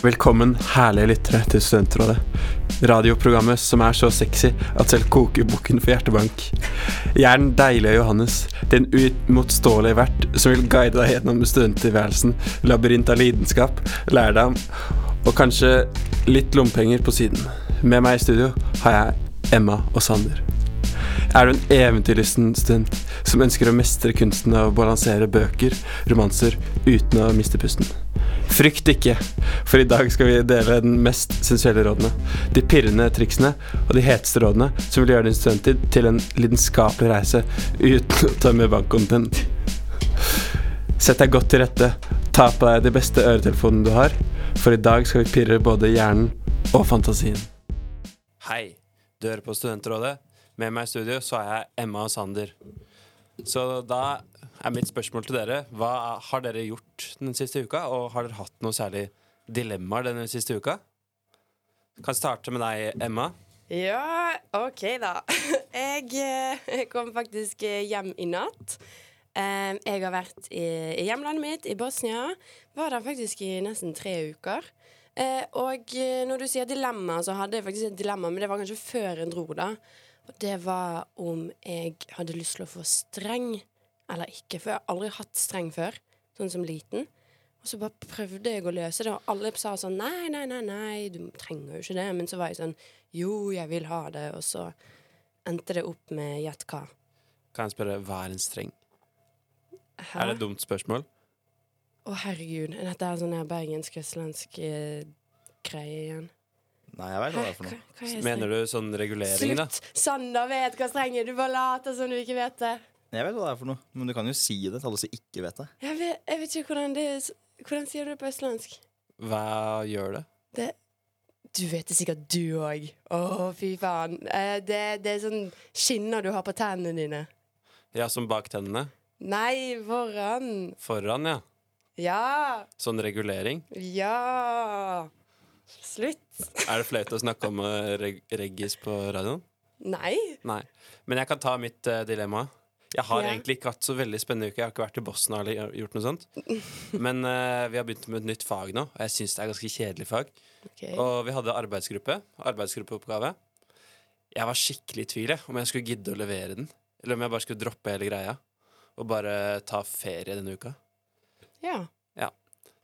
Velkommen, herlige lyttere, til Studentrådet. Radioprogrammet som er så sexy at selv kokebukken får hjertebank. Jeg er den deilige Johannes, den uimotståelige vert som vil guide deg gjennom studenttilværelsen, labyrint av lidenskap, lærdom og kanskje litt lompenger på siden. Med meg i studio har jeg Emma og Sander. Er du en eventyrlysten student som ønsker å mestre kunsten av å balansere bøker, romanser, uten å miste pusten? Frykt ikke, for i dag skal vi dele den mest sensuelle rådene, de pirrende triksene og de heteste rådene som vil gjøre din studenttid til en lidenskapelig reise uten å tømme bankkontoen din. Sett deg godt til rette, ta på deg de beste øretelefonene du har, for i dag skal vi pirre både hjernen og fantasien. Hei, du hører på Studentrådet. Med meg i studio så er jeg Emma og Sander. Så da er mitt spørsmål til dere Hva har dere gjort den siste uka? Og har dere hatt noe særlig dilemmaer denne siste uka? Kan starte med deg, Emma. Ja, OK, da. Jeg eh, kom faktisk hjem i natt. Jeg har vært i i hjemlandet mitt, i Bosnia. Var der faktisk i nesten tre uker. Eh, Og eh, når du sier dilemma, så hadde jeg faktisk et dilemma, men det var kanskje før jeg dro, da. Og det var om jeg hadde lyst til å få streng eller ikke. For jeg har aldri hatt streng før, sånn som liten. Og så bare prøvde jeg å løse det, og alle sa sånn nei, nei, nei, nei, du trenger jo ikke det. Men så var jeg sånn jo, jeg vil ha det. Og så endte det opp med gjett hva. Kan jeg spørre hva er en streng? Hæ? Er det et dumt spørsmål? Å, herregud. Dette er sånn bergensk-østlandsk eh, greie igjen. Nei, jeg vet hva det er for noe. er Mener du sånn regulering, da? Slutt! Sander vet hva streng er. Du bare later som du ikke vet det. Jeg vet hva det er for noe, men du kan jo si det til alle som ikke vet det. Jeg vet, jeg vet ikke hvordan det er Hvordan sier du det på østlandsk? Hva gjør det? Det Du vet det sikkert du òg. Å, fy faen. Eh, det, det er sånn skinner du har på tennene dine. Ja, som bak tennene? Nei, foran. Foran, ja. Ja. Sånn regulering. Ja. Slutt. Er det flaut å snakke om eh, reg reggis på radioen? Nei. Nei. Men jeg kan ta mitt uh, dilemma. Jeg har Ja. egentlig ikke hatt så veldig spennende uke. Jeg har ikke vært i Bosnia eller gjort noe sånt. Men uh, vi har begynt med et nytt fag nå, og jeg syns det er ganske kjedelig fag. Okay. Og vi hadde arbeidsgruppe. Arbeidsgruppeoppgave. Jeg var skikkelig i tvil om jeg skulle gidde å levere den. Eller om jeg bare skulle droppe hele greia og bare ta ferie denne uka. Ja.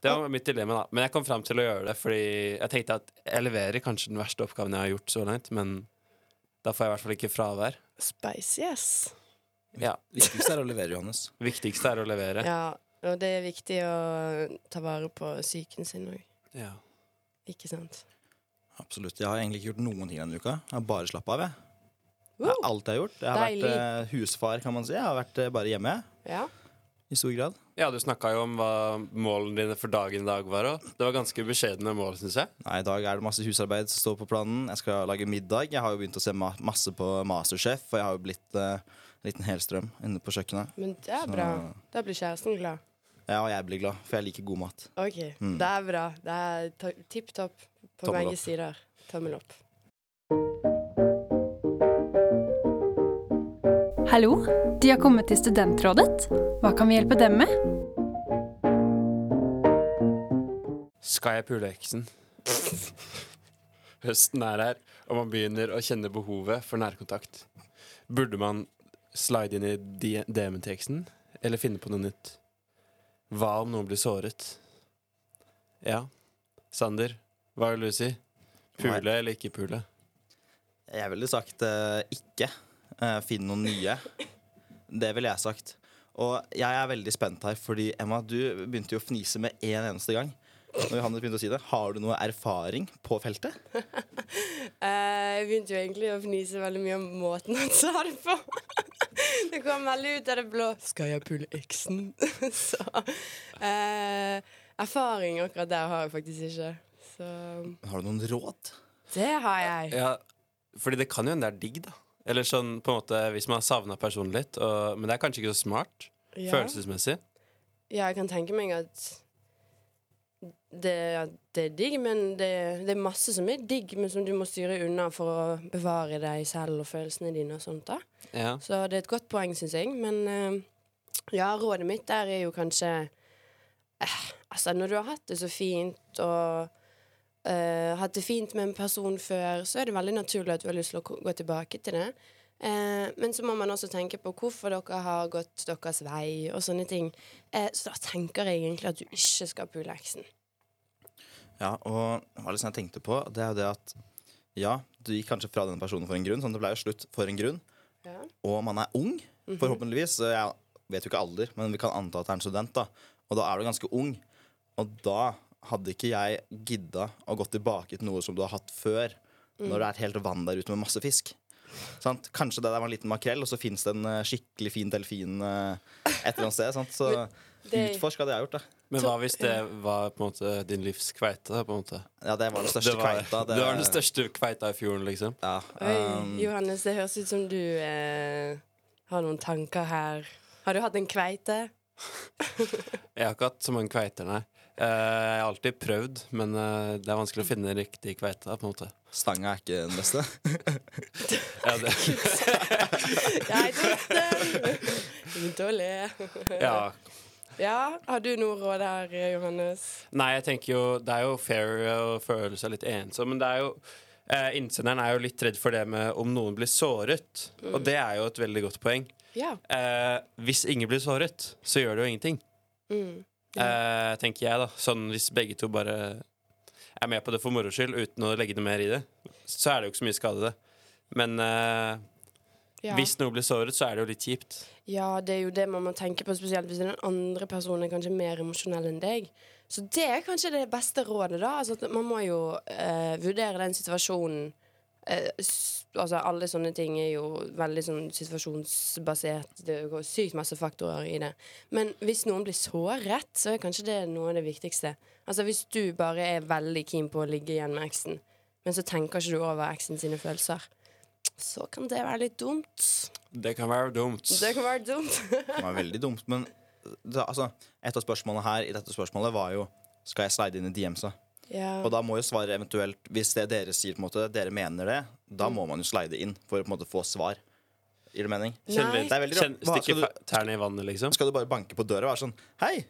Det var mitt dilemma, da. Men jeg kom fram til å gjøre det fordi jeg tenkte at jeg leverer kanskje den verste oppgaven jeg har gjort så langt, men da får jeg i hvert fall ikke fravær. Spice, yes. Ja. Viktigste er å levere, Johannes. Viktigste er å levere. Ja. Og det er viktig å ta vare på psyken sin òg. Ja. Ikke sant? Absolutt. Jeg har egentlig ikke gjort noen ting denne uka. Jeg har bare slappa av, jeg. Det er alt jeg har gjort. Jeg har Deilig. vært eh, husfar, kan man si. Jeg har vært eh, bare hjemme. Ja. I stor grad. Ja, du snakka jo om hva målene dine for dagen i dag var, og det var ganske beskjedne mål, syns jeg. Nei, I dag er det masse husarbeid som står på planen. Jeg skal lage middag. Jeg har jo begynt å se ma masse på Masterchef, og jeg har jo blitt en liten helstrøm inne på kjøkkenet. Men det er Så- bra. Da blir kjæresten glad. Ja, og jeg blir glad, for jeg liker god mat. OK. Mm. Det er bra. Det er tipp topp på Tommel begge opp. sider. Tommel opp. Hallo, de har kommet til Studentrådet. Hva kan vi hjelpe dem med? Skal jeg pule eksen? Høsten er her, og man begynner å kjenne behovet for nærkontakt. Burde man slide inn i DM-en til eksen, eller finne på noe nytt? Hva om noen blir såret? Ja, Sander, hva vil du si? Pule eller ikke pule? Jeg ville sagt uh, ikke. Uh, Finn noen nye. Det ville jeg sagt. Og jeg er veldig spent her, fordi Emma, du begynte jo å fnise med en eneste gang. Når Johannes begynte å si det. Har du noe erfaring på feltet? Eh, jeg begynte jo egentlig å fnise veldig mye om måten han sa det på. det kom veldig ut av det blå. Skal jeg pulle eksen? Så eh, Erfaring akkurat der har jeg faktisk ikke. Så Har du noen råd? det har jeg. Ja, fordi det kan jo hende det er digg, da. Eller sånn på en måte hvis man har savna personen litt. Og, men det er kanskje ikke så smart Ja. følelsesmessig. Ja, jeg kan tenke meg at det, det er digg, men det, det er masse som er digg, men som du må styre unna for å bevare deg selv og følelsene dine og sånt. da Ja. Så det er et godt poeng, syns jeg. Men eh, ja, rådet mitt der er jo kanskje eh, Altså, når du har hatt det så fint, og eh, hatt det fint med en person før, så er det veldig naturlig at du har lyst til å gå tilbake til det. Uh, men så må man også tenke på hvorfor dere har gått deres vei, og sånne ting. Uh, så da tenker jeg egentlig at du ikke skal pule eksen. Ja, og hva liksom jeg tenkte på? Det er jo det at ja, du gikk kanskje fra den personen for en grunn. Sånn det ble jo slutt for en grunn. Ja. Og man er ung, forhåpentligvis. Så Jeg vet jo ikke alder, men vi kan anta at det er en student. da Og da er du ganske ung. Og da hadde ikke jeg gidda å gå tilbake til noe som du har hatt før, når det er helt vann der ute med masse fisk. Sant? Kanskje det der var en liten makrell, og så fins det en eh, skikkelig fin delfin eh, et eller annet sted. Sant? Så det- utforsk hadde jeg gjort, da. Men hva hvis det var på en måte din livs kveite? på en måte? Ja, det var den største Det var, kveita. det var den største kveita i fjorden, liksom. Ja, Oi, um, Johannes, det høres ut som du eh, har noen tanker her. Har du hatt en kveite? Jeg har ikke hatt så mange kveiter, nei. Eh, Jeg har alltid prøvd, men eh, det er vanskelig å finne riktig kveite. på en måte stanga er ikke den beste. ja, det, Jeg den! Begynte å le. ja. Ja, har du noe råd her, Johannes? Nei, jeg tenker jo Det er jo fair å føle seg litt ensom, men det er jo eh, Innsenderen er jo litt redd for det med om noen blir såret, og det er jo et veldig godt poeng. Ja. Eh, hvis ingen blir såret, så gjør det jo ingenting. Mm. Eh, tenker jeg, da. Sånn hvis begge to bare er med på det for moro skyld uten å legge noe mer i det, så er det jo ikke så mye skade, det. Men eh, Ja. hvis noe blir såret, så er det jo litt kjipt. ja, det er jo det man må tenke på, spesielt hvis den andre personen er kanskje mer emosjonell enn deg. Så det er kanskje det beste rådet, da. Altså, man må jo eh, vurdere den situasjonen. Eh, altså, alle sånne ting er jo veldig sånn situasjonsbasert. Det går sykt masse faktorer i det. Men hvis noen blir såret, så er kanskje det noe av det viktigste. Altså Hvis du bare er veldig keen på å ligge igjen med eksen, men så tenker ikke du over eksen sine følelser, så kan det være litt dumt. Det kan være dumt. Det kan være dumt. Det var veldig dumt. Men det, altså, et av spørsmålene her i dette spørsmålet var jo Skal jeg slide inn i DMs-a. Ja. Og da må jo svaret eventuelt Hvis det dere sier, på en måte dere mener det, da må man jo slide inn for å på en måte få svar. Gir det mening? Nei. Det er veldig rart. Hva, stikke skal du- tærne i vannet, liksom. Skal du bare banke på døra og være sånn Hei!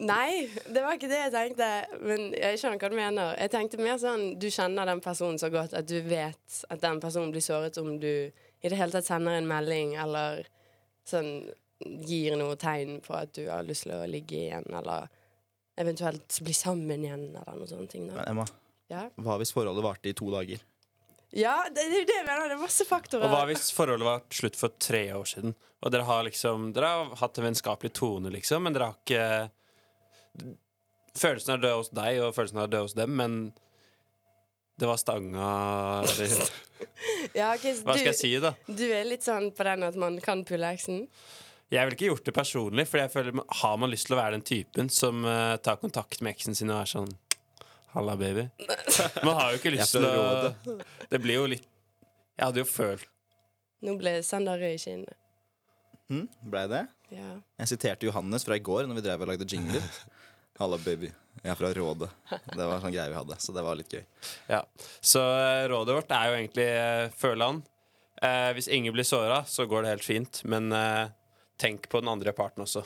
Nei, det var ikke det jeg tenkte. Men jeg skjønner hva du mener. Jeg tenkte mer sånn du kjenner den personen så godt at du vet at den personen blir såret om du i det hele tatt sender en melding eller sånn gir noe tegn på at du har lyst til å ligge igjen, eller eventuelt bli sammen igjen, eller noe sånt. ting, Da. Men Emma, Ja. hva hvis forholdet varte i to dager? ja, det det er jo det jeg mener. Det er masse faktorer. Og hva hvis forholdet var slutt for tre år siden, og dere har liksom Dere har hatt en vennskapelig tone, liksom, men dere har ikke Følelsen er død hos deg, og følelsen er død hos dem, men det var stanga ja, okay, Hva skal jeg si, da? du er litt sånn på den at man kan pulle eksen? Jeg ville ikke gjort det personlig, for jeg føler har man lyst til å være den typen som uh, tar kontakt med eksen sin og er sånn Halla, baby. Man har jo ikke lyst til å Det blir jo litt Jeg hadde jo følt Nå ble Sander rød i kinnet. Hm? Blei det? Ja. Jeg siterte Johannes fra i går når vi drev og lagde jingler. Halla, baby. Jeg er fra Rådet. Det var en sånn greie vi hadde, så det var litt gøy. Ja. Så eh, rådet vårt er jo egentlig uh, føle han. Uh, hvis ingen blir såra, så går det helt fint. Men eh, tenk på den andre parten også.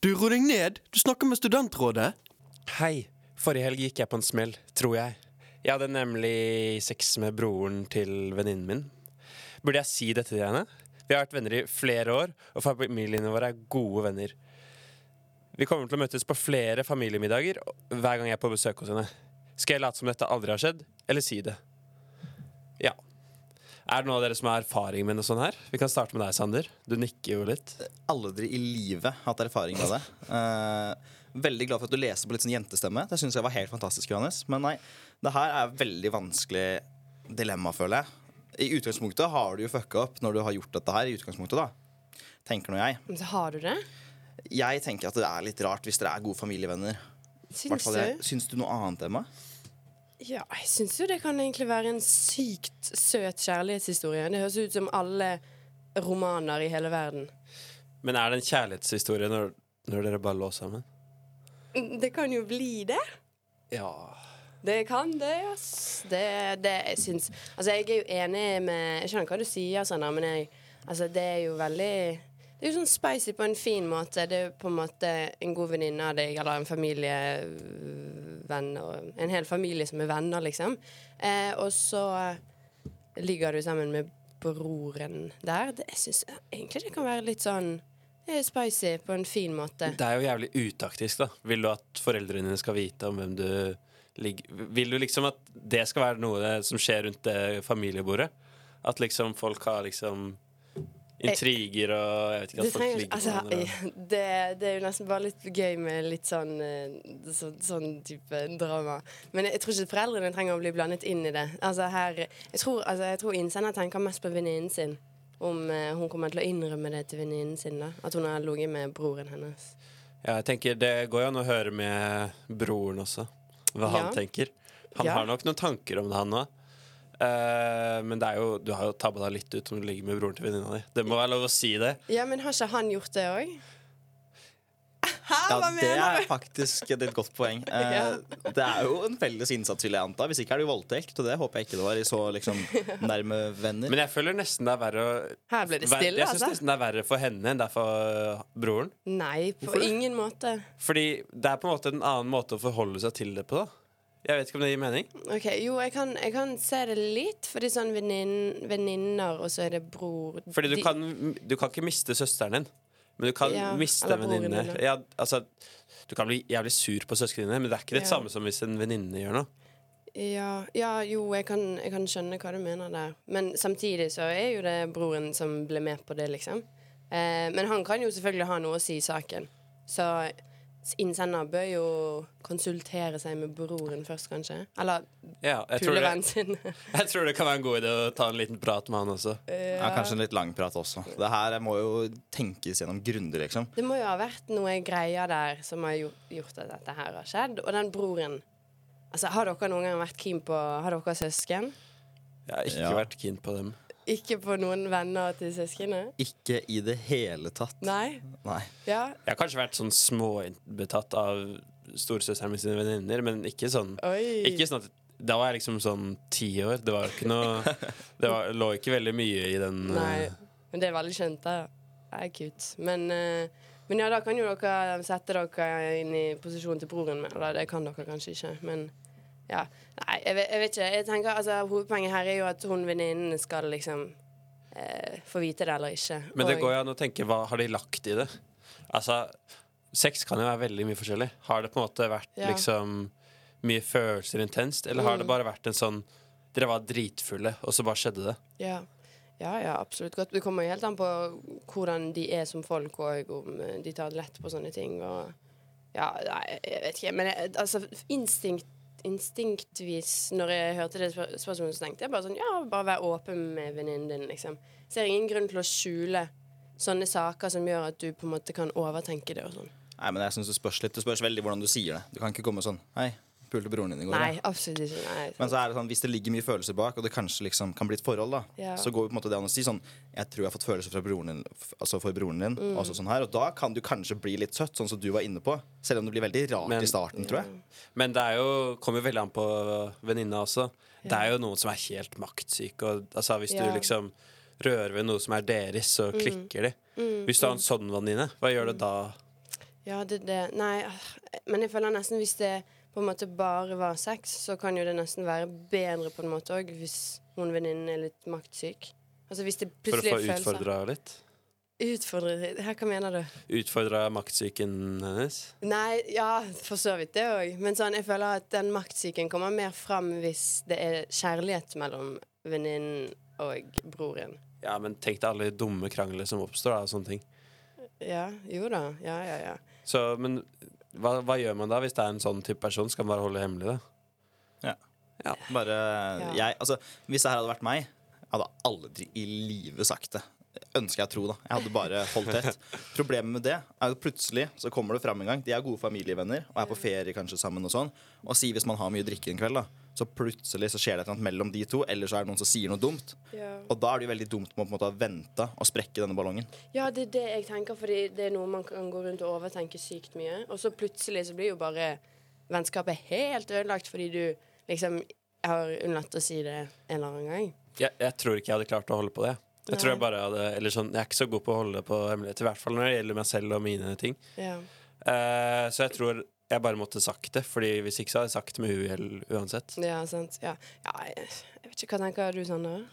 Du, ro deg ned! Du snakker med studentrådet. Hei. Forrige helg gikk jeg på en smell, tror jeg. Jeg hadde nemlig sex med broren til venninnen min. Burde jeg si dette til henne? Vi har vært venner i flere år, og familiene våre er gode venner. Vi kommer til å møtes på flere familiemiddager hver gang jeg er på besøk hos henne. Skal jeg late som dette aldri har skjedd, eller si det? Ja. Er det noen av dere som har erfaring med noe sånt her? Vi kan starte med deg, Sander. Du nikker jo litt. Aldri i livet hatt erfaring med det. Uh, veldig glad for at du leste på litt sånn jentestemme. Det synes jeg var helt fantastisk, Johannes. Men nei, det her er et veldig vanskelig dilemma, føler jeg. I utgangspunktet har du jo fucka opp når du har gjort dette her. i utgangspunktet da Tenker nå jeg. Men så har du det? Jeg tenker at det er litt rart hvis dere er gode familievenner. Syns du? Syns du noe annet, Emma? Ja, jeg syns jo det kan egentlig være en sykt søt kjærlighetshistorie. Det høres ut som alle romaner i hele verden. Men er det en kjærlighetshistorie når, når dere bare lå sammen? Det kan jo bli det. Ja. Det kan det, ass. Det, det jeg syns Altså, jeg er jo enig med Jeg skjønner hva du sier, Sander, men jeg Altså, det er jo veldig Det er jo sånn spicy på en fin måte. Det er jo på en måte en god venninne av deg, eller en familievenn, en hel familie som er venner, liksom. Eh, og så ligger du sammen med broren der. Det, jeg syns egentlig det kan være litt sånn spicy på en fin måte. Det er jo jævlig utaktisk, da. Vil du at foreldrene dine skal vite om hvem du ligger Vil du liksom at det skal være noe som skjer rundt det familiebordet? At liksom folk har liksom intriger og Jeg vet ikke Det, folk ligger altså, med det, det er jo nesten bare litt gøy med litt sånn eh, så, Sånn type drama. Men jeg tror ikke foreldrene trenger å bli blandet inn i det. Altså her Jeg tror, altså, jeg tror innsender tenker mest på venninnen sin. Om eh, hun kommer til å innrømme det til venninnen sin. da At hun har ligget med broren hennes. Ja, jeg tenker Det går jo an å høre med broren også, hva han tenker. Han Ja. har nok noen tanker om det, han òg. Men det er jo, du har jo tabba deg litt ut om du ligger med broren til venninna di. Det må være lov å si det. Ja, men har ikke han gjort det òg? Ja, det er faktisk et godt poeng. Uh, Ja. Det er jo en felles innsats, vil jeg anta. Hvis ikke er det jo voldtekt, og det håper jeg ikke det var i så liksom nærme venner. Men jeg føler nesten det er verre å Her ble det Ver- stille, Jeg syns altså. nesten det er verre for henne enn det er for øh, broren. Nei, på Hvorfor ingen måte. Fordi det er på en måte en annen måte å forholde seg til det på, da. Jeg vet ikke om det gir mening. Ok, Jo, jeg kan, jeg kan se det litt, fordi sånn vennin- venninner, og så er det bror Fordi du De- kan, du kan ikke miste søsteren din, men du kan Ja, miste en venninne. Ja, altså, du kan bli jævlig sur på søsknene dine, men det er ikke det Ja. samme som hvis en venninne gjør noe. Ja, ja jo, jeg kan, jeg kan skjønne hva du mener der. Men samtidig så er jo det broren som ble med på det, liksom. Eh, men han kan jo selvfølgelig ha noe å si i saken. Så innsender bør jo konsultere seg med broren først, kanskje. Eller Ja, pulevennen sin. jeg tror det kan være en god idé å ta en liten prat med han også. Ja, kanskje en litt lang prat også. Det her må jo tenkes gjennom grundig, liksom. Det må jo ha vært noe greier der som har gjort, gjort at dette her har skjedd. Og den broren Altså, Har dere noen gang vært keen på Har dere søsken? Jeg har ikke Ja. vært keen på dem. Ikke på noen venner til søsknene? Ikke i det hele tatt. Nei? Nei. Ja? Jeg har kanskje vært sånn småbetatt av storesøsteren min sine venninner, men ikke sånn Oi. Ikke sånn at Da var jeg liksom sånn ti år. Det var ikke noe Det var, lå ikke veldig mye i den Nei. eh, Men det er veldig kjent, det. Det er cute. Men, eh, men ja, da kan jo dere sette dere inn i posisjonen til broren min. Eller det kan dere kanskje ikke, men ja. Nei, jeg vet, jeg vet ikke. Jeg tenker, altså, Hovedpoenget her er jo at hun venninnen skal liksom eh, få vite det eller ikke. Men det Og- går jo an å tenke hva har de lagt i det? Altså, sex kan jo være veldig mye forskjellig. Har det på en måte vært Ja. liksom mye følelser intenst, eller har det Mm. bare vært en sånn Dere var dritfulle, og så bare skjedde det? Ja. ja, ja, absolutt godt. Det kommer jo helt an på hvordan de er som folk, og om eh, de tar lett på sånne ting. Og ja, nei, jeg vet ikke. Men jeg, altså, instinkt, instinktvis, når jeg hørte det spør spørsmålet, så tenkte jeg bare sånn Ja, bare vær åpen med venninnen din, liksom. Ser ingen grunn til å skjule sånne saker som gjør at du på en måte kan overtenke det og sånn. Nei, men jeg synes Det spørs litt Det spørs veldig hvordan du sier det. Du kan ikke komme sånn Hei, pulte broren din i går. Nei, da. absolutt ikke. Nei, Men så er det sånn, hvis det ligger mye følelser bak, og det kanskje liksom kan bli et forhold, da, Ja. så går på en måte det an å si sånn Jeg tror jeg har fått følelser fra broren din, altså for broren din. Mm. Også sånn her, Og da kan du kanskje bli litt søtt, sånn som du var inne på. Selv om det blir veldig rart Men- i starten, tror jeg. Men det er jo, kommer jo veldig an på venninna også. Det er jo noen som er helt maktsyke. Og, altså, hvis Ja. du liksom rører ved noe som er deres, så klikker de. Hvis du har en sånn venninne, hva gjør du da? Ja, det, det Nei, ah, men jeg føler nesten hvis det på en måte bare var sex, så kan jo det nesten være bedre på en måte òg, hvis hun venninnen er litt maktsyk. Altså hvis det For å få er utfordra litt? Utfordre Her, hva mener du? Utfordra maktsyken hennes? Nei, ja, for så vidt det òg. Men sånn, jeg føler at den maktsyken kommer mer fram hvis det er kjærlighet mellom venninnen og broren. Ja, men tenk deg alle dumme kranglene som oppstår av sånne ting. Ja, jo da. Ja, ja, ja. Så, men hva, hva gjør man da hvis det er en sånn type person? Skal man bare holde det hemmelig da? Bare Ja. jeg, altså, Hvis det her hadde vært meg, hadde aldri i livet sagt det. Ønsker jeg å tro, da. Jeg hadde bare holdt tett. Problemet med det er at plutselig så kommer det fram en gang. De er gode familievenner og er på ferie kanskje sammen. Og sånn Og si hvis man har mye drikke en kveld, da så plutselig så skjer det et eller annet mellom de to, eller så er det noen som sier noe dumt. ja. Og da er det jo veldig dumt med å på en måte vente og sprekke denne ballongen. Ja, det er det jeg tenker, fordi det er noe man kan gå rundt og overtenke sykt mye. Og så plutselig så blir jo bare vennskapet helt ødelagt fordi du liksom har unnlatt å si det en eller annen gang. Jeg, jeg tror ikke jeg hadde klart å holde på det. Jeg tror jeg bare hadde Eller sånn, jeg er ikke så god på å holde på hemmeligheter, i hvert fall når det gjelder meg selv og mine ting. Ja. Uh, så jeg tror jeg bare måtte sagt det, Fordi hvis ikke så hadde jeg sagt det med uhell uansett. ja, sant. Ja. ja jeg, vet ikke hva tenker du, Sander?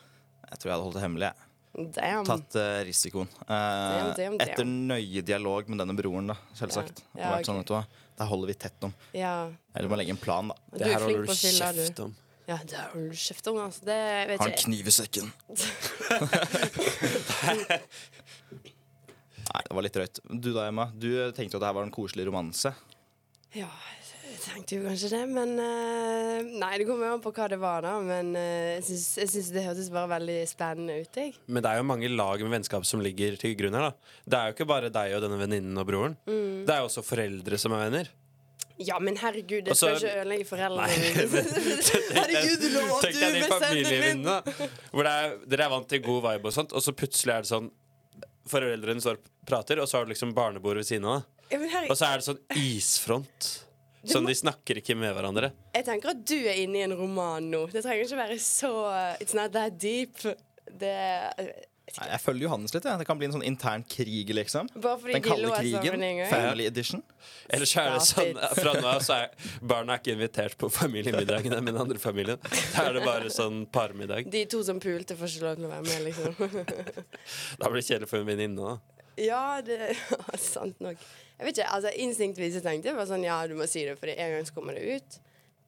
Jeg tror jeg hadde holdt det hemmelig. jeg. Damn. Tatt uh, risikoen. Uh, Damn, damn, damn. Etter nøye dialog med denne broren, da, selvsagt. Ja. Det Ja, okay. sånn, ok. vet du hva. Der holder vi tett om. Ja. Eller må legge en plan, da. Du Det er her holder du kjeft om. Ja, det har du kjeft om, altså. Det vet Har en kniv i sekken. Nei, det var litt drøyt. Du da, Emma. Du tenkte at det her var en koselig romanse. Ja, jeg tenkte jo kanskje det, men uh, Nei, det kommer jo an på hva det var, da. Men uh, jeg syns- det hørtes bare veldig spennende ut, jeg. Men det er jo mange lag med vennskap som ligger til grunn her. da Det er jo ikke bare deg og denne venninnen og broren. Mm. Det er jo også foreldre som er venner. Ja, men herregud, det Og så- skal ikke ødelegge foreldrene mine. Herregud, du lå Tenk du deg de med min! Hvor er, dere er vant til god vibe og sånt, og så plutselig er det sånn Foreldrene står og prater, og så har du liksom barnebord ved siden av. Og så er det sånn isfront. Sånn de snakker ikke med hverandre. jeg tenker at du er inne i en roman nå. Det trenger ikke være så It's not that deep. Det Nei, jeg følger Johannes litt. Ja. Det kan bli en sånn intern krig, liksom. Bare fordi Den de kalde krigen. Family edition. Ellers så er det sånn. Fra nå av så er barna er ikke invitert på familiemiddagene med den andre familien. Da er det bare sånn parmiddag. De to som pulte, får ikke lov til å være med, liksom. Da blir det kjedelig for en venninne. òg. Ja, det er sant nok. Jeg vet ikke, altså Instinktvis så tenkte jeg bare sånn Ja, du må si det, for en gang så kommer det ut.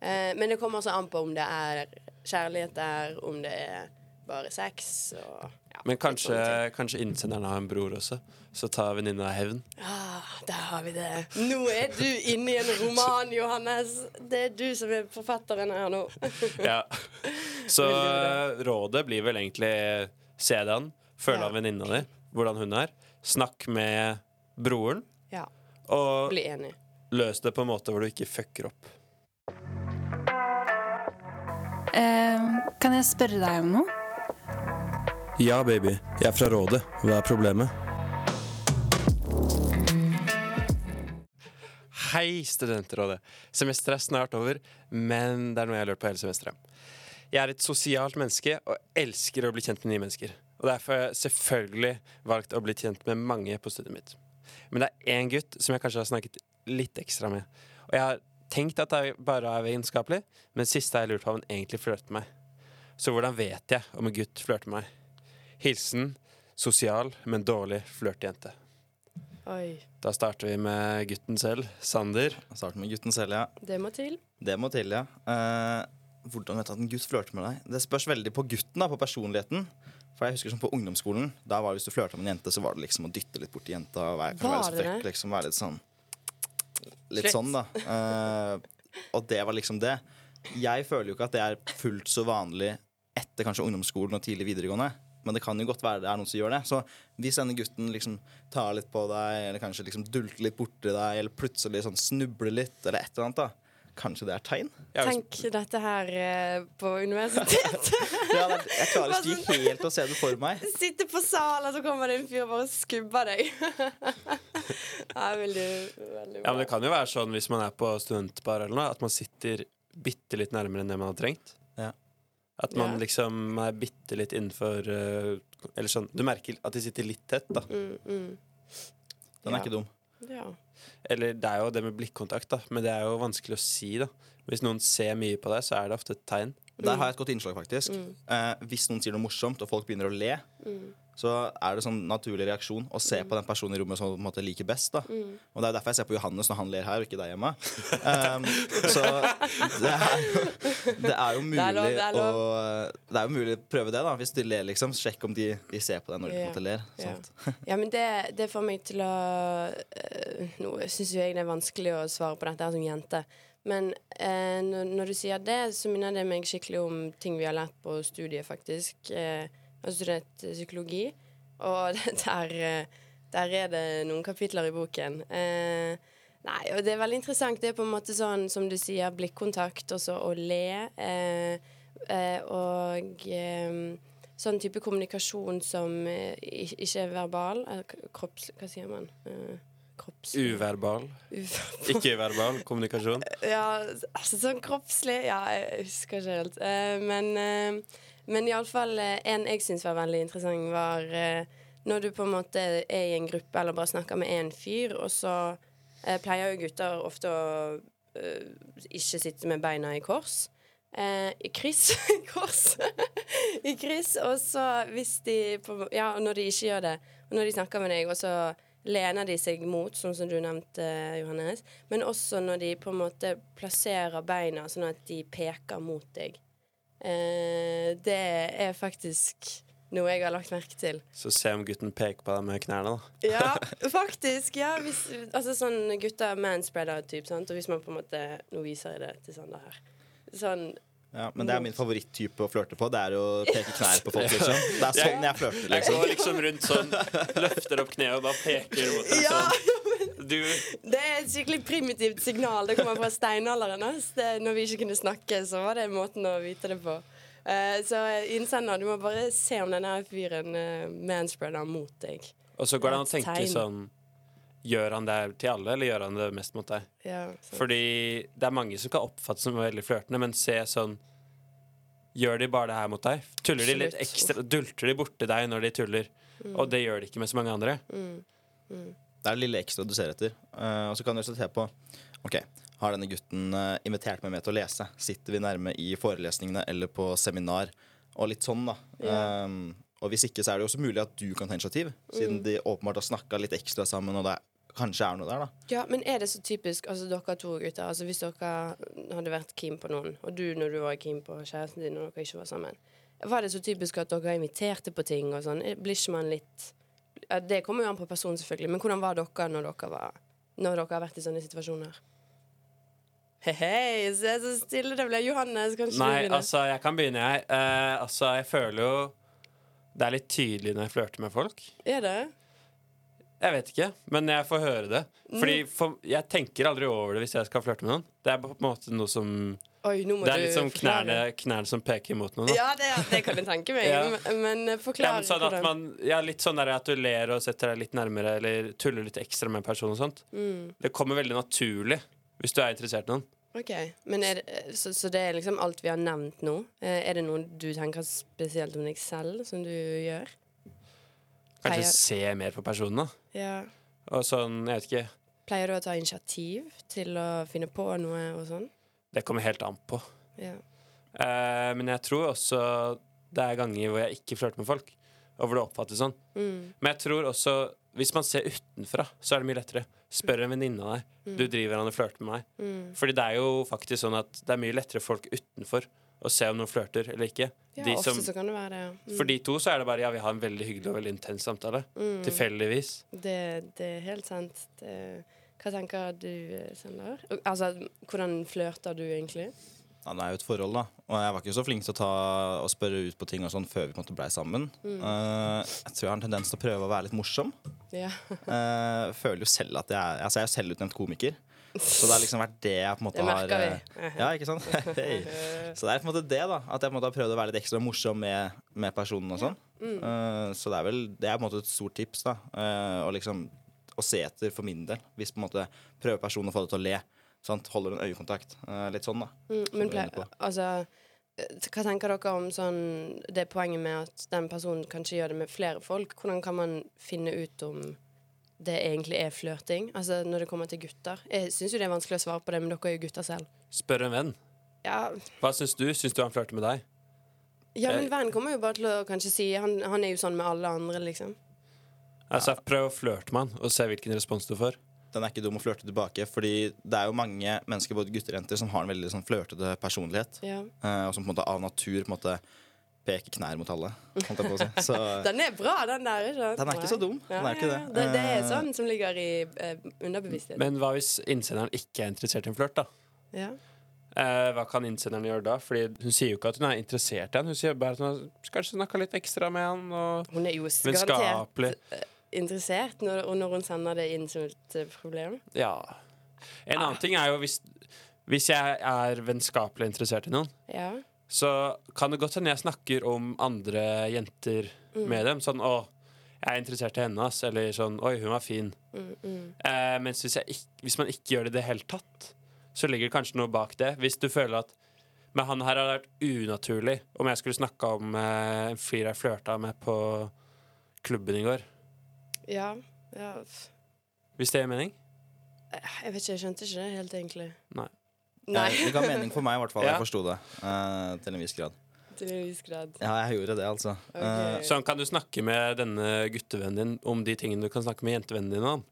Eh, men det kommer også an på om det er kjærlighet der, om det er bare sex og ja, Men kanskje, kanskje innsenderen har en bror også. Så tar venninna hevn. Ah, der har vi det. Nå er du inne i en roman, Johannes. Det er du som er forfatteren her nå. Ja. Så eh, rådet blir vel egentlig se deg an. Føle Ja. av venninna di, hvordan hun er. Snakk med broren, Ja, og bli enig. løs det på en måte hvor du ikke fucker opp. Eh, kan jeg spørre deg om noe? Ja, baby. Jeg er fra Rådet. Hva er problemet? Hei, Studentrådet. Semesteret er snart over, men det er noe jeg har lurt på hele semesteret. Jeg er et sosialt menneske og elsker å bli kjent med nye mennesker. Og derfor har jeg selvfølgelig valgt å bli kjent med mange på studiet mitt. Men det er én gutt som jeg kanskje har snakket litt ekstra med. Og jeg har tenkt at det bare er vennskapelig, men siste har jeg lurt på om han egentlig flørter med meg. Så hvordan vet jeg om en gutt flørter med meg? Hilsen sosial, men dårlig flørtejente. Oi, Da starter vi med gutten selv, Sander. Starter med gutten selv, ja. det må til. Det må til, ja. Eh, hvordan vet du at en gutt flørter med deg? Det spørs veldig på gutten, da, på personligheten. For jeg husker sånn På ungdomsskolen Da var det hvis du flørta med en jente, så var det liksom å dytte litt borti jenta. Og være, kan være så frekk, liksom, være litt sånn Litt sånn, da. Uh, og det var liksom det. Jeg føler jo ikke at det er fullt så vanlig etter kanskje ungdomsskolen og tidlig videregående. Men det kan jo godt være det er noen som gjør det. Så hvis denne gutten liksom tar litt på deg, eller kanskje liksom dulter litt borti deg, eller plutselig sånn snubler litt, eller et eller annet, da. Kanskje det er tegn? Tenk dette her eh, på universitetet. Ja, det, jeg klarer ikke helt å se det for meg. Sitte på salen, så kommer det en fyr og bare skubber deg. Det er veldig, veldig Ja, men Det kan jo være sånn hvis man er på studentbar eller noe, at man sitter bitte litt nærmere enn det man har trengt. Ja. At man Ja. liksom er bitte litt innenfor eh, Eller sånn Du merker at de sitter litt tett, da. Mm, mm. Den er Ja. ikke dum. Ja. Eller det er jo det med blikkontakt, da. Men det er jo vanskelig å si, da. Hvis noen ser mye på deg, så er det ofte et tegn. Der har jeg et godt innslag, faktisk. Mm. Eh, hvis noen sier noe morsomt, og folk begynner å le, så er det sånn naturlig reaksjon å se på den personen i rommet som på en måte liker best. da Mm. Og det er derfor jeg ser på Johannes når han ler her, og ikke deg hjemme. Um, så det er det er jo mulig er lov, det er lov. å Det er jo mulig å prøve det, da. Hvis de ler, liksom. Sjekk om de, de ser på deg når de på en måte ler. Ja. Ja, men det, det får meg til å øh, Nå syns jo jeg det er vanskelig å svare på dette her som jente. Men eh, når, når du sier det, så minner det meg skikkelig om ting vi har lært på studiet, faktisk. Eh, jeg har studert psykologi, og der, eh, der er det noen kapitler i boken. Eh, nei, og det er veldig interessant. Det er på en måte sånn, som du sier, blikkontakt, og så å le. Eh, eh, og eh, sånn type kommunikasjon som eh, ikke er verbal. Kropps... Hva sier man? Eh, kropps... Uverbal. Uverbal. Ikke-verbal kommunikasjon. Ja, altså sånn kroppslig Ja, jeg husker ikke helt. Eh, men, Men iallfall eh, en jeg syns var veldig interessant, var eh, når du på en måte er i en gruppe eller bare snakker med en fyr, og så eh, pleier jo gutter ofte å ikke sitte med beina i kors. I kryss. kors. I kryss. Og så hvis de på, Ja, når de ikke gjør det, og når de snakker med deg, og så lener de seg mot, sånn som du nevnte, Johannes. Men også når de på en måte plasserer beina sånn at de peker mot deg. Eh, det er faktisk noe jeg har lagt merke til. Så se om gutten peker på deg med knærne, da. Ja, faktisk. Ja, hvis, altså sånn gutter manspreader type, sant. Og hvis man på en måte Nå viser jeg det til Sander her. Sånn Ja, men det er min favoritttype å flørte på. Det er å peke knær på folk, liksom. Det er sånn jeg flørter, liksom. Jeg liksom. går liksom rundt sånn, løfter opp kneet og bare peker mot deg Ja! sånn. Du Det er et skikkelig primitivt signal. Det kommer fra steinalderen. Det, når vi ikke kunne snakke, så var det måten å vite det på. Uh, så innsender, du må bare se om denne fyren uh, manspreader mot deg. Og så går det an å tenke tegn. sånn Gjør han det til alle, eller gjør han det mest mot deg? Ja. Fordi det er mange som kan oppfattes som veldig flørtende, men se sånn Gjør de bare det her mot deg? Tuller de litt ekstra? Dulter de borti deg når de tuller? Mm. Og det gjør de ikke med så mange andre. Det er det lille ekstra du ser etter. Uh, og så kan du også se på Ok, har denne gutten uh, invitert meg med til å lese? Sitter vi nærme i forelesningene eller på seminar? Og litt sånn, da. Yeah. Um, og hvis ikke, så er det jo også mulig at du kan ta initiativ, siden Mm. de åpenbart har snakka litt ekstra sammen, og det kanskje er noe der, da. Ja, men er det så typisk, altså dere to gutter, altså hvis dere hadde vært keen på noen, og du når du var keen på kjæresten din og dere ikke var sammen, var det så typisk at dere inviterte på ting og sånn? Blir ikke man litt Det kommer jo an på personen, selvfølgelig, men hvordan var dere når dere var Når dere har vært i sånne situasjoner? Hei, hei, se så stille det ble. Johannes, kanskje du Nei, begynner? altså, jeg kan begynne, jeg. Eh, altså, jeg føler jo Det er litt tydelig når jeg flørter med folk. Er det? Jeg vet ikke, men jeg får høre det. Fordi Mm. for, Jeg tenker aldri over det hvis jeg skal flørte med noen. Det er på en måte noe som Oi, nå må Det er litt som knærne, knærne som peker mot noen. Da. Ja, det, det kan jeg tenke meg, Ja. men, men Ja, men sånn at man, ja, litt sånn der at du ler og setter deg litt nærmere, eller tuller litt ekstra med en person og sånt. Mm. Det kommer veldig naturlig hvis du er interessert i noen. Ok, men det, så, så det er liksom alt vi har nevnt nå? Eh, Er det noe du tenker spesielt om deg selv, som du gjør? Kanskje Pleier- se mer på personen, da. Ja. Og sånn, jeg vet ikke. Pleier du å ta initiativ til å finne på noe og sånn? Det kommer helt an på. Ja. Eh, men jeg tror også det er ganger hvor jeg ikke flørter med folk, og hvor det oppfattes sånn. Mm. Men jeg tror også hvis man ser utenfra, så er det mye lettere. Spør en venninne av deg. Du driver han og flørter med meg. Mm. Fordi det er jo faktisk sånn at det er mye lettere folk utenfor å se om noen flørter eller ikke. Ja, De ofte så kan det være ja. Mm. for de to så er det bare ja, vi har en veldig hyggelig og veldig intens samtale. Mm. Tilfeldigvis. Det, det er helt sant. Det, hva tenker du, Sander? Altså, hvordan flørter du egentlig? Ja, det er jo et forhold, da. Og jeg var ikke så flink til å ta og spørre ut på ting og sånn før vi på en måte blei sammen. Mm. Uh, jeg tror jeg har en tendens til å prøve å være litt morsom. Ja. uh, føler jo selv at jeg er Altså, jeg er jo selvutnevnt komiker. Så det har liksom vært det jeg på en måte har eh. Ja, ikke sant? hey. Så det er på en måte det, da. At jeg på en måte har prøvd å være litt ekstra morsom med, med personen og sånn. Mm. Uh, så det er vel Det er på en måte et stort tips, da. Å og liksom å se etter for min del. Hvis på en måte prøver personen å få deg til å le. Sant? Holder en øyekontakt. Eh, litt sånn, da. Mm, men du er inne ple- på. altså eh, Hva tenker dere om sånn det poenget med at den personen kanskje gjør det med flere folk? Hvordan kan man finne ut om det egentlig er flørting? Altså når det kommer til gutter. Jeg syns jo det er vanskelig å svare på det, men dere er jo gutter selv. Spør en venn. Ja, Hva syns du? Syns du han flørter med deg? ja men Jeg- vennen kommer jo bare til å kanskje si han, han er jo sånn med alle andre, liksom. Altså, Prøv å flørte med han og se hvilken respons du får. Den er ikke dum å flørte tilbake, fordi det er jo mange mennesker, både gutter og jenter, som har en veldig sånn flørtete personlighet. Ja. eh, og som på en måte av natur på en måte peker knær mot alle. Holdt jeg på å si. Så Den er bra, den der. Ikke sant? Den er ikke så dum. Den er ikke det. det. Det er Eh, sånn som ligger i eh, underbevisstheten. Men hva hvis innsenderen ikke er interessert i en flørt, da? Ja. Eh, hva kan innsenderen gjøre da? Fordi Hun sier jo ikke at hun er interessert i han. Hun sier bare at hun har kanskje snakka litt ekstra med han. Og Hun er jo garantert vennskapelig. Interessert når, og når hun sender det inn som et eh, problem. Ja. En annen ting er jo hvis, hvis jeg er vennskapelig interessert i noen, Ja. så kan det godt hende jeg snakker om andre jenter med dem. Sånn 'Å, jeg er interessert i henne', ass. Eller sånn 'Oi, hun var fin'. Mm, mm. Eh, mens hvis, jeg hvis man ikke gjør det i det hele tatt, så ligger det kanskje noe bak det. Hvis du føler at Men han her hadde vært unaturlig om jeg skulle snakka om eh, en fyr jeg flørta med på klubben i går. Ja. ja. Hvis det gir mening? Jeg vet ikke, jeg skjønte ikke det helt, egentlig. Nei. Nei. Det ga mening for meg, i hvert fall. Ja. Jeg forsto det uh, til en viss grad. Til en viss grad. Ja, jeg gjorde det, altså. Okay. Uh, Sånn kan du snakke med denne guttevennen din om de tingene du kan snakke med jentevennen din om.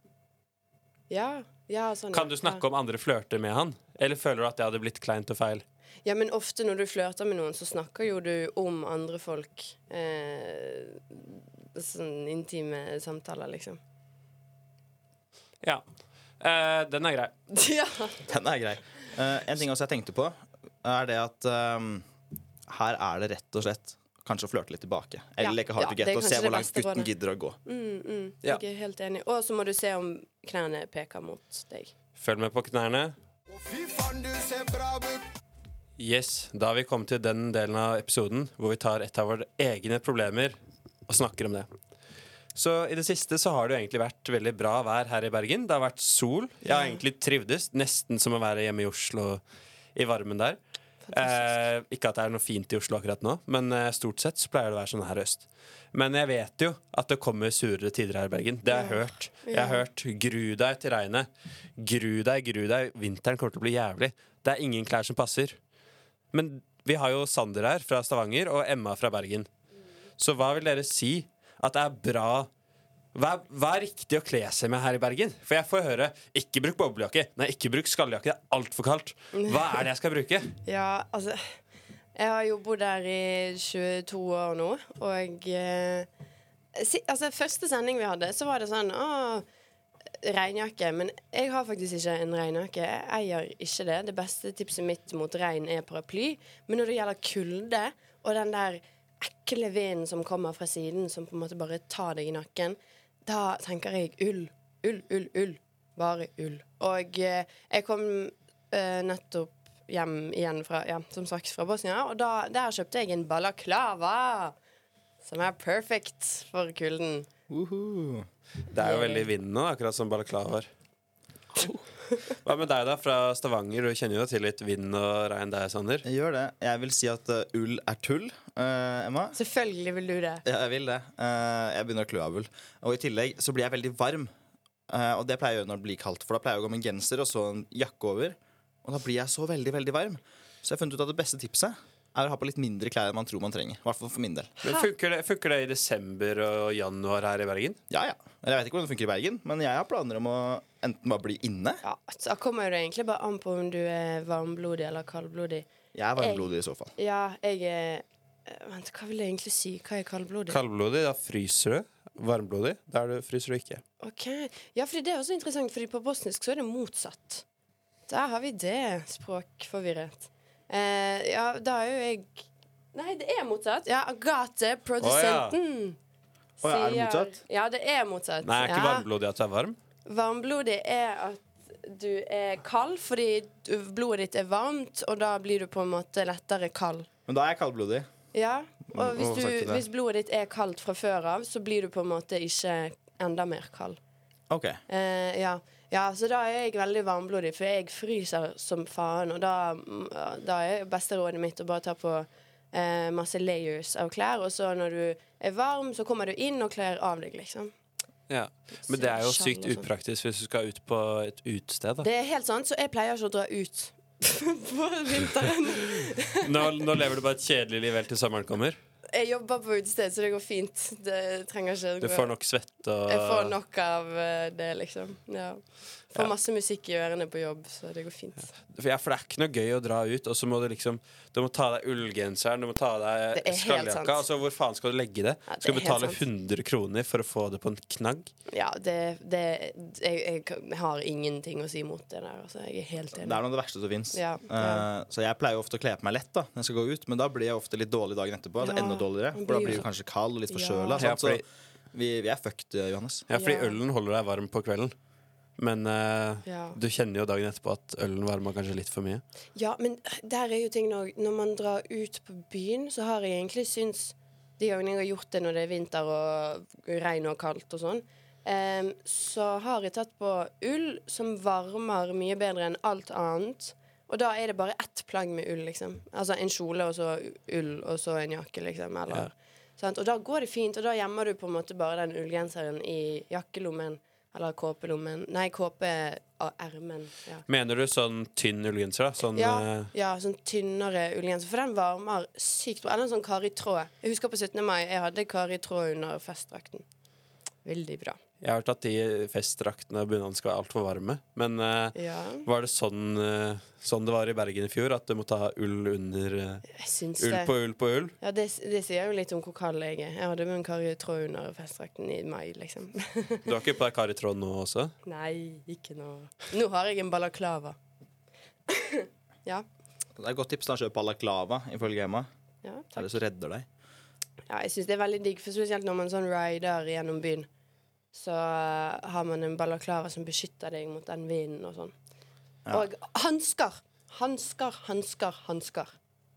Ja. ja, sånn. Kan du snakke om andre flørter med han? Eller føler du at det hadde blitt kleint og feil? Ja, men ofte når du flørter med noen, så snakker jo du om andre folk. Eh, sånn intime samtaler, liksom. Ja. Eh, den er grei. ja. Den er grei. Eh, en ting også jeg tenkte på, er det at ehm, her er det rett og slett kanskje å flørte litt tilbake. Eller Ja, leke hard to det get og se hvor langt gutten gidder å gå. Mm, mm, Ja. Jeg er helt enig. Og så må du se om knærne peker mot deg. Følg med på knærne. Yes, Da har vi kommet til den delen av episoden hvor vi tar et av våre egne problemer og snakker om det. Så i det siste så har det jo egentlig vært veldig bra vær her i Bergen. Det har vært sol. Jeg har egentlig trivdes, nesten som å være hjemme i Oslo i varmen der. Eh, ikke at det er noe fint i Oslo akkurat nå, men eh, stort sett så pleier det å være sånn her øst. Men jeg vet jo at det kommer surere tider her i Bergen. Det har jeg hørt. Jeg har hørt 'gru deg til regnet'. Gru deg, gru deg. Vinteren kommer til å bli jævlig. Det er ingen klær som passer. Men vi har jo Sander her fra Stavanger og Emma fra Bergen. Så hva vil dere si at det er bra hva er, hva er riktig å kle seg med her i Bergen? For jeg får høre 'ikke bruk boblejakke'. Nei, ikke bruk skalljakke. Det er altfor kaldt. Hva er det jeg skal bruke? Ja, altså Jeg har jo bodd her i 22 år nå, og eh, si, Altså, første sending vi hadde, så var det sånn Å, regnjakke. Men jeg har faktisk ikke en regnjakke. Jeg eier ikke det. Det beste tipset mitt mot regn er paraply. Men når det gjelder kulde, og den der ekle vinden som kommer fra siden, som på en måte bare tar deg i nakken, da tenker jeg ull. Ull, ull, ull. Bare ull. Og eh, jeg kom eh, nettopp hjem igjen fra, ja, som sagt, fra Bosnia, og da, der kjøpte jeg en balaklava. Som er perfect for kulden. Uhu. Det er jo veldig vind nå, akkurat som balaklavaer. Hva med deg, da, fra Stavanger? Du kjenner jo til litt vind og regn der, Sander. Jeg gjør det. Jeg vil si at uh, ull er tull, uh, Emma. Selvfølgelig vil du det. Ja, jeg vil det. Uh, jeg begynner å klø av ull. Og i tillegg så blir jeg veldig varm. Eh, og det pleier jeg å gjøre når det blir kaldt, for da pleier jeg å gå med en genser og så en jakke over. Og da blir jeg så veldig, veldig varm. Så jeg har funnet ut at det beste tipset er å ha på litt mindre klær enn man tror man trenger. I hvert fall for min del. Men funker det, funker det i desember og januar her i Bergen? Ja, ja. Eller Jeg vet ikke hvordan det funker i Bergen, men jeg har planer om å enten bare bli inne Ja, så kommer det egentlig bare an på om du er varmblodig eller kaldblodig. Jeg er varmblodig i så fall. Ja, jeg er eh, Vent, hva vil jeg egentlig si? Hva er kaldblodig? Kaldblodig, da fryser du. Varmblodig, da er fryser du ikke. Ok, Ja, fordi det er også interessant, Fordi på bosnisk så er det motsatt. Der har vi det språkforvirret. Eh, ja, da er jo jeg Nei, det er motsatt. Ja, Agathe, produsenten. Å, ja, er det sier- motsatt? Ja, det er motsatt. Nei, er ikke ja. varmblodig at du er varm? Varmblodig er at du er kald fordi blodet ditt er varmt, og da blir du på en måte lettere kald. Men da er jeg kaldblodig. Ja, og hvis, du, hvis blodet ditt er kaldt fra før av, så blir du på en måte ikke enda mer kald. Ok. Uh, ja. Ja, så da er jeg veldig varmblodig, for jeg fryser som faen. Og da, mm, da er beste rådet mitt å bare ta på eh, masse layers av klær, og så når du er varm, så kommer du inn og kler av deg, liksom. Ja. Men det er jo sykt sånn. upraktisk hvis du skal ut på et utested. Da. Det er helt sant, så jeg pleier ikke å dra ut på vinteren. Nå, nå lever du bare et kjedelig liv helt til sommeren kommer. Jeg jobber på utested, så det går fint. Det trenger ikke Du får nok svette og Jeg får nok av eh, det, liksom. Ja. Får Ja. masse musikk i ørene på jobb, så det går fint. For, ja, for det er ikke noe gøy å dra ut, og så må du liksom Du må ta deg ullgenseren, du må ta av deg er skalljakka. Altså, hvor faen skal du legge det? Ja, det skal du betale 100 kroner for å få det på en knagg? Ja, det, det jeg, jeg har ingenting å si mot det der. Altså, jeg er helt Det er noe av det verste som fins. Ja, uh, så jeg pleier jo ofte å kle på meg lett da når jeg skal gå ut, men da blir jeg ofte litt dårlig dagen etterpå. Altså enda dårligere For da blir du kanskje kald og litt forkjøla. Ja, så vi, vi er fucked, eh, Johannes. Ja, fordi Ja. ølen holder deg varm på kvelden. Men eh, Ja. du kjenner jo dagen etterpå at ølen varmer kanskje litt for mye. ja, men der er jo ting når, når man drar ut på byen, så har jeg egentlig syns De gangene jeg har gjort det når det er vinter og regn og kaldt og sånn, em, så har jeg tatt på ull som varmer mye bedre enn alt annet. Og da er det bare ett plagg med ull, liksom. Altså en kjole og så ull, og så en jakke, liksom. Eller, sant? Og da går det fint, og da gjemmer du på en måte bare den ullgenseren i jakkelommen. Eller kåpelommen. Nei, kåpeermen. Ja. Mener du sånn tynn ullgenser? Sånn Ja, eh, ja, sånn tynnere ullgenser. For den varmer sykt bra. Eller en sånn karitråd. Jeg husker på 17. mai, jeg hadde karitråd under festdrakten. Veldig bra. Jeg har hørt at de festdraktene og bunadene skal være altfor varme. Men uh, Ja, var det sånn, uh, sånn det var i Bergen i fjor? At du måtte ha ull under uh, Ull på ull på ull? Ja, det, det sier jo litt om hvor kald jeg er. Jeg hadde med en Tråd under festdrakten i mai, liksom. Du har ikke på deg Kari-tråd nå også? Nei, ikke nå. Nå har jeg en balaklava. ja. Det er et godt tips. da kjøpe balaklava, ifølge Emma. Ja, Det er takk. det som redder deg. Ja, jeg syns det er veldig digg, for spesielt når man sånn rider gjennom byen. Så har man en balaklava som beskytter deg mot den vinden og sånn. Ja. Og hansker! Hansker, hansker, hansker.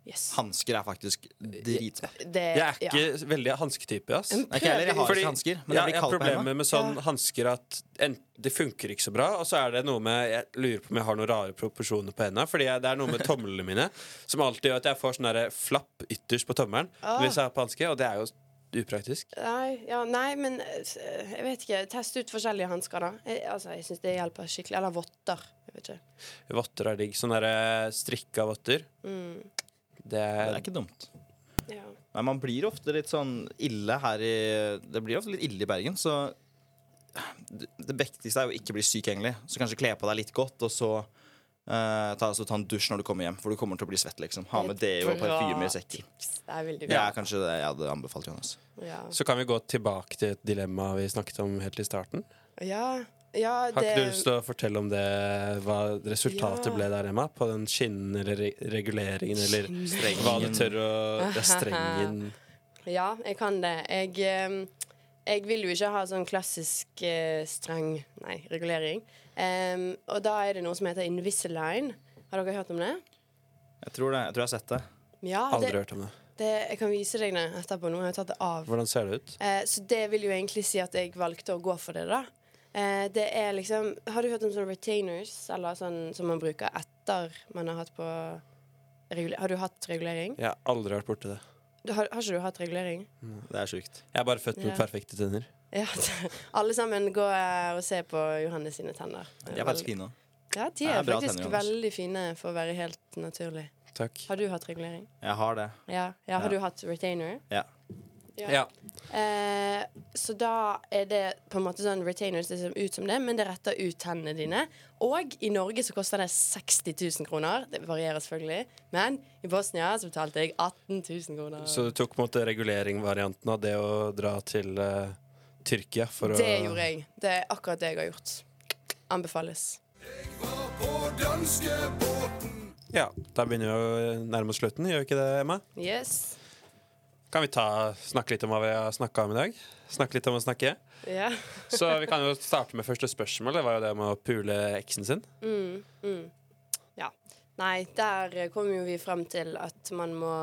Yes. Hansker er faktisk dritsmart. Jeg er ja. ikke veldig hansketype, ass. Nei, ikke heller. Jeg har Fordi- ikke hansker. Men ja, jeg har problemer med sånn Ja. hansker at en, det funker ikke så bra. Og så er det noe med Jeg lurer på om jeg har noen rare proporsjoner på hendene. Fordi jeg, det er noe med tomlene mine som alltid gjør at jeg får sånn flapp ytterst på tommelen Ah. hvis jeg har på hanske, og det er jo upraktisk. Nei, ja, nei, men eh, jeg vet ikke. Test ut forskjellige hansker, da. Jeg, altså, jeg syns det hjelper skikkelig. Eller votter. Jeg vet ikke. Votter er digg. Sånne der, strikka votter. Mm, Det Det er ikke dumt. ja. Men man blir ofte litt sånn ille her i Det blir ofte litt ille i Bergen, så det, det viktigste er jo ikke bli syk, egentlig. Så kanskje kle på deg litt godt, og så eh, ta, altså, ta en dusj når du kommer hjem, for du kommer til å bli svett, liksom. Ha med deo og parfyme i sekken. Det er veldig bra. er kanskje det jeg hadde anbefalt, Jonas. Ja. Så kan vi gå tilbake til et dilemma vi snakket om helt i starten. ja. ja, Har ikke du lyst til å fortelle om det, hva resultatet Ja. ble der, Emma? På den skinnen eller re reguleringen eller hva du tør å Det er strengen. Ja, jeg kan det. Jeg, eh, jeg vil jo ikke ha sånn klassisk eh, streng Nei, regulering. Em, og da er det noe som heter Invisalign. Har dere hørt om det? Jeg tror det. Jeg tror jeg har sett det. Ja, Aldri det, hørt om det. det, jeg kan vise deg det etterpå. Nå har jeg tatt det av. Hvordan ser det ut? Uh, så det vil jo egentlig si at jeg valgte å gå for det, da. Uh, det er liksom Har du hørt om sånne retainers, eller sånn som man bruker etter man har hatt på Har du hatt regulering? Jeg har aldri vært borti det. Du, har, har ikke du hatt regulering? Det er sjukt. Jeg er bare født med Ja. perfekte tenner. Ja, alle sammen gå eh, og se på Johannes sine tenner. De er veldig fine. Ja, de er, er faktisk tenner, veldig fine for å være helt naturlig. Takk. Har du hatt regulering? Jeg har det. Ja. ja har Ja. du hatt retainer? Ja. Ja. Eh, så da er det på en måte sånn retainers det ser ut som det, men det retter ut tennene dine. Og i Norge så koster det 60 000 kroner. Det varierer selvfølgelig. Men i Bosnia så betalte jeg 18 000 kroner. Så du tok på en måte regulering-varianten av det å dra til eh, Tyrkia for å det gjorde jeg. Det er akkurat det jeg har gjort. Anbefales. Ja, Da begynner vi å nærme oss slutten, gjør vi ikke det, Emma? Yes. Kan vi ta, snakke litt om hva vi har snakka om i dag? Snakke litt om å snakke? Ja. Så vi kan jo starte med første spørsmål. Det var jo det med å pule eksen sin. Mm, mm. Nei, der kom jo vi frem til at man må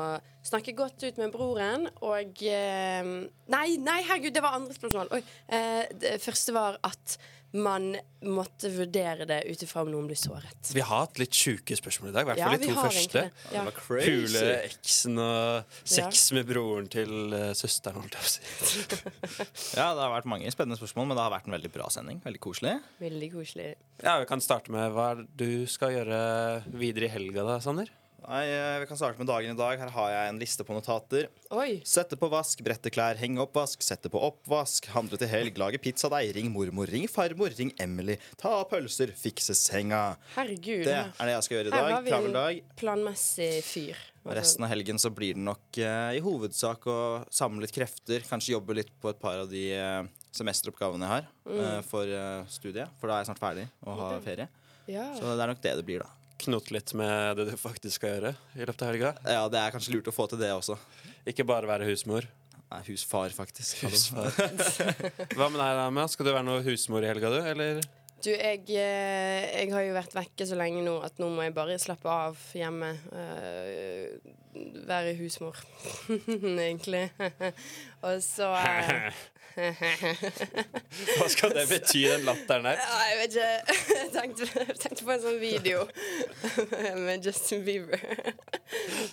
snakke godt ut med broren, og eh, Nei, nei, herregud, det var andre spørsmål. Oi. Eh, det første var at man måtte vurdere det ut ifra om noen blir såret. Vi har hatt litt sjuke spørsmål i dag. I hvert Ja, fall de vi to første. det. Ja. Det var crazy. Pule eksen og sex med broren til uh, søsteren, holdt jeg på å si. Ja, det har vært mange spennende spørsmål, men det har vært en veldig bra sending. Veldig koselig. Veldig koselig. Ja, Vi kan starte med hva du skal gjøre videre i helga, da, Sander? Nei, eh, Vi kan starte med dagen i dag. Her har jeg en liste på notater. Oi! Sette på vask, brette klær, henge oppvask, sette på oppvask, handle til helg, lage pizzadeig, ring mormor, ring farmor, ring Emily, ta av pølser, fikse senga. Herregud. Det er det jeg skal gjøre i dag. Her har vi en dag. planmessig fyr. Og resten av helgen så blir det nok uh, i hovedsak å samle litt krefter. Kanskje jobbe litt på et par av de uh, semesteroppgavene jeg har uh, for studiet. For da er jeg snart ferdig og har ferie. Ja. Så det er nok det det blir, da. Knote litt med det du faktisk skal gjøre i løpet av helga. Ja, det er kanskje lurt å få til det også. Ikke bare være husmor. Nei, husfar, faktisk. Husfar. Hva med deg, Amia? Skal du være noe husmor i helga, du? Eller? Du, jeg, eh, jeg har jo vært vekke så lenge nå at nå må jeg bare slappe av hjemme. Uh, være husmor, egentlig. Og så uh, Hva skal det bety, den latteren der? Ja, jeg vet ikke. Jeg tenkte, jeg tenkte på en sånn video med Justin Bieber.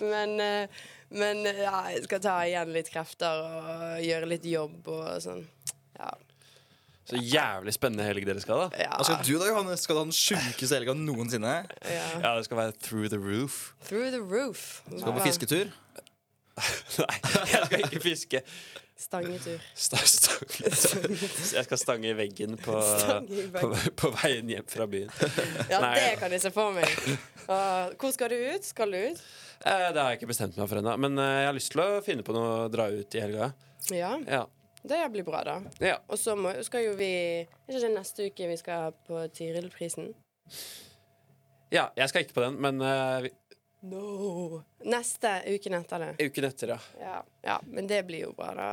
Men, men ja, jeg skal ta igjen litt krefter og gjøre litt jobb og sånn. Ja. Så jævlig spennende helg dere skal, da. ja. Hva skal du da, Johannes? Skal du ha den sjukeste helga noensinne? ja. Ja, det skal være through the roof. Through the roof. Skal du på fisketur? Nei, jeg skal ikke fiske. Stangetur. Sta stang. Jeg skal stange i veggen på, i på, veggen. på veien hjem fra byen. Ja, Nei. det kan jeg se for meg. Hvor skal du ut? Skal du ut? Eh, Det har jeg ikke bestemt meg for ennå, men eh, jeg har lyst til å finne på noe å dra ut i helga. Ja, Ja. Det blir bra, da. ja. Og så må, skal jo vi ikke det neste uke vi skal på Tirilprisen? ja jeg skal ikke på den, men uh, vi- No. Neste uken etter det. uken etter, ja. Ja, ja, men det blir jo bra, da.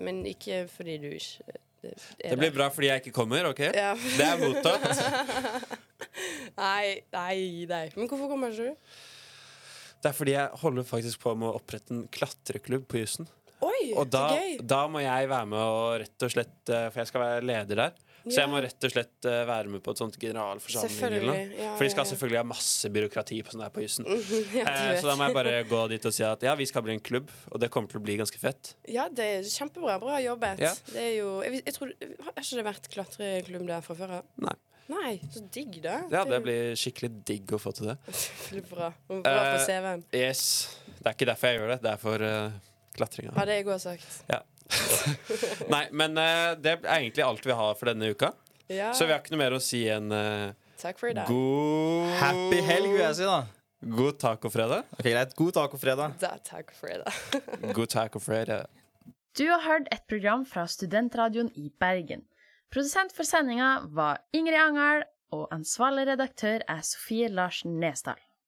Men ikke fordi du ikke det, er Det blir der. bra fordi jeg ikke kommer, OK? Ja. Det er mottatt. Nei, nei, nei. Men hvorfor kommer ikke du? Det er fordi jeg holder faktisk på med å opprette en klatreklubb på jussen. Oi, Og da, gøy! da må jeg være med og rett og slett eh, For jeg skal være leder der. Så jeg må rett og slett eh, være med på et sånt generalforsamling. Ja, For de skal selvfølgelig ha masse byråkrati på sånn der på jussen. Ja, Eh, så da må jeg bare gå dit og si at ja, vi skal bli en klubb, og det kommer til å bli ganske fett. Ja, det er kjempebra. Bra jobbet. Det er jo jeg, jeg tror, Har ikke det vært klatreklubb der fra før av? Nei. Nei, så digg, da. Ja, det blir skikkelig digg å få til det. bra. Bra på Eh, CV-en. Yes. Det er ikke derfor jeg gjør det, det er for uh, klatringa. Hadde jeg òg sagt. Nei, men uh, det er egentlig alt vi har for denne uka. Ja. Så vi har ikke noe mer å si enn uh, Takk for i dag. god Happy helg, vil jeg si, da. God tacofredag. Ok, Greit. God tacofredag. Da. God tacofredag. Du har hørt et program fra Studentradioen i Bergen. Produsent for sendinga var Ingrid Angel, og ansvarlig redaktør er Sofie Larsen Nesdal.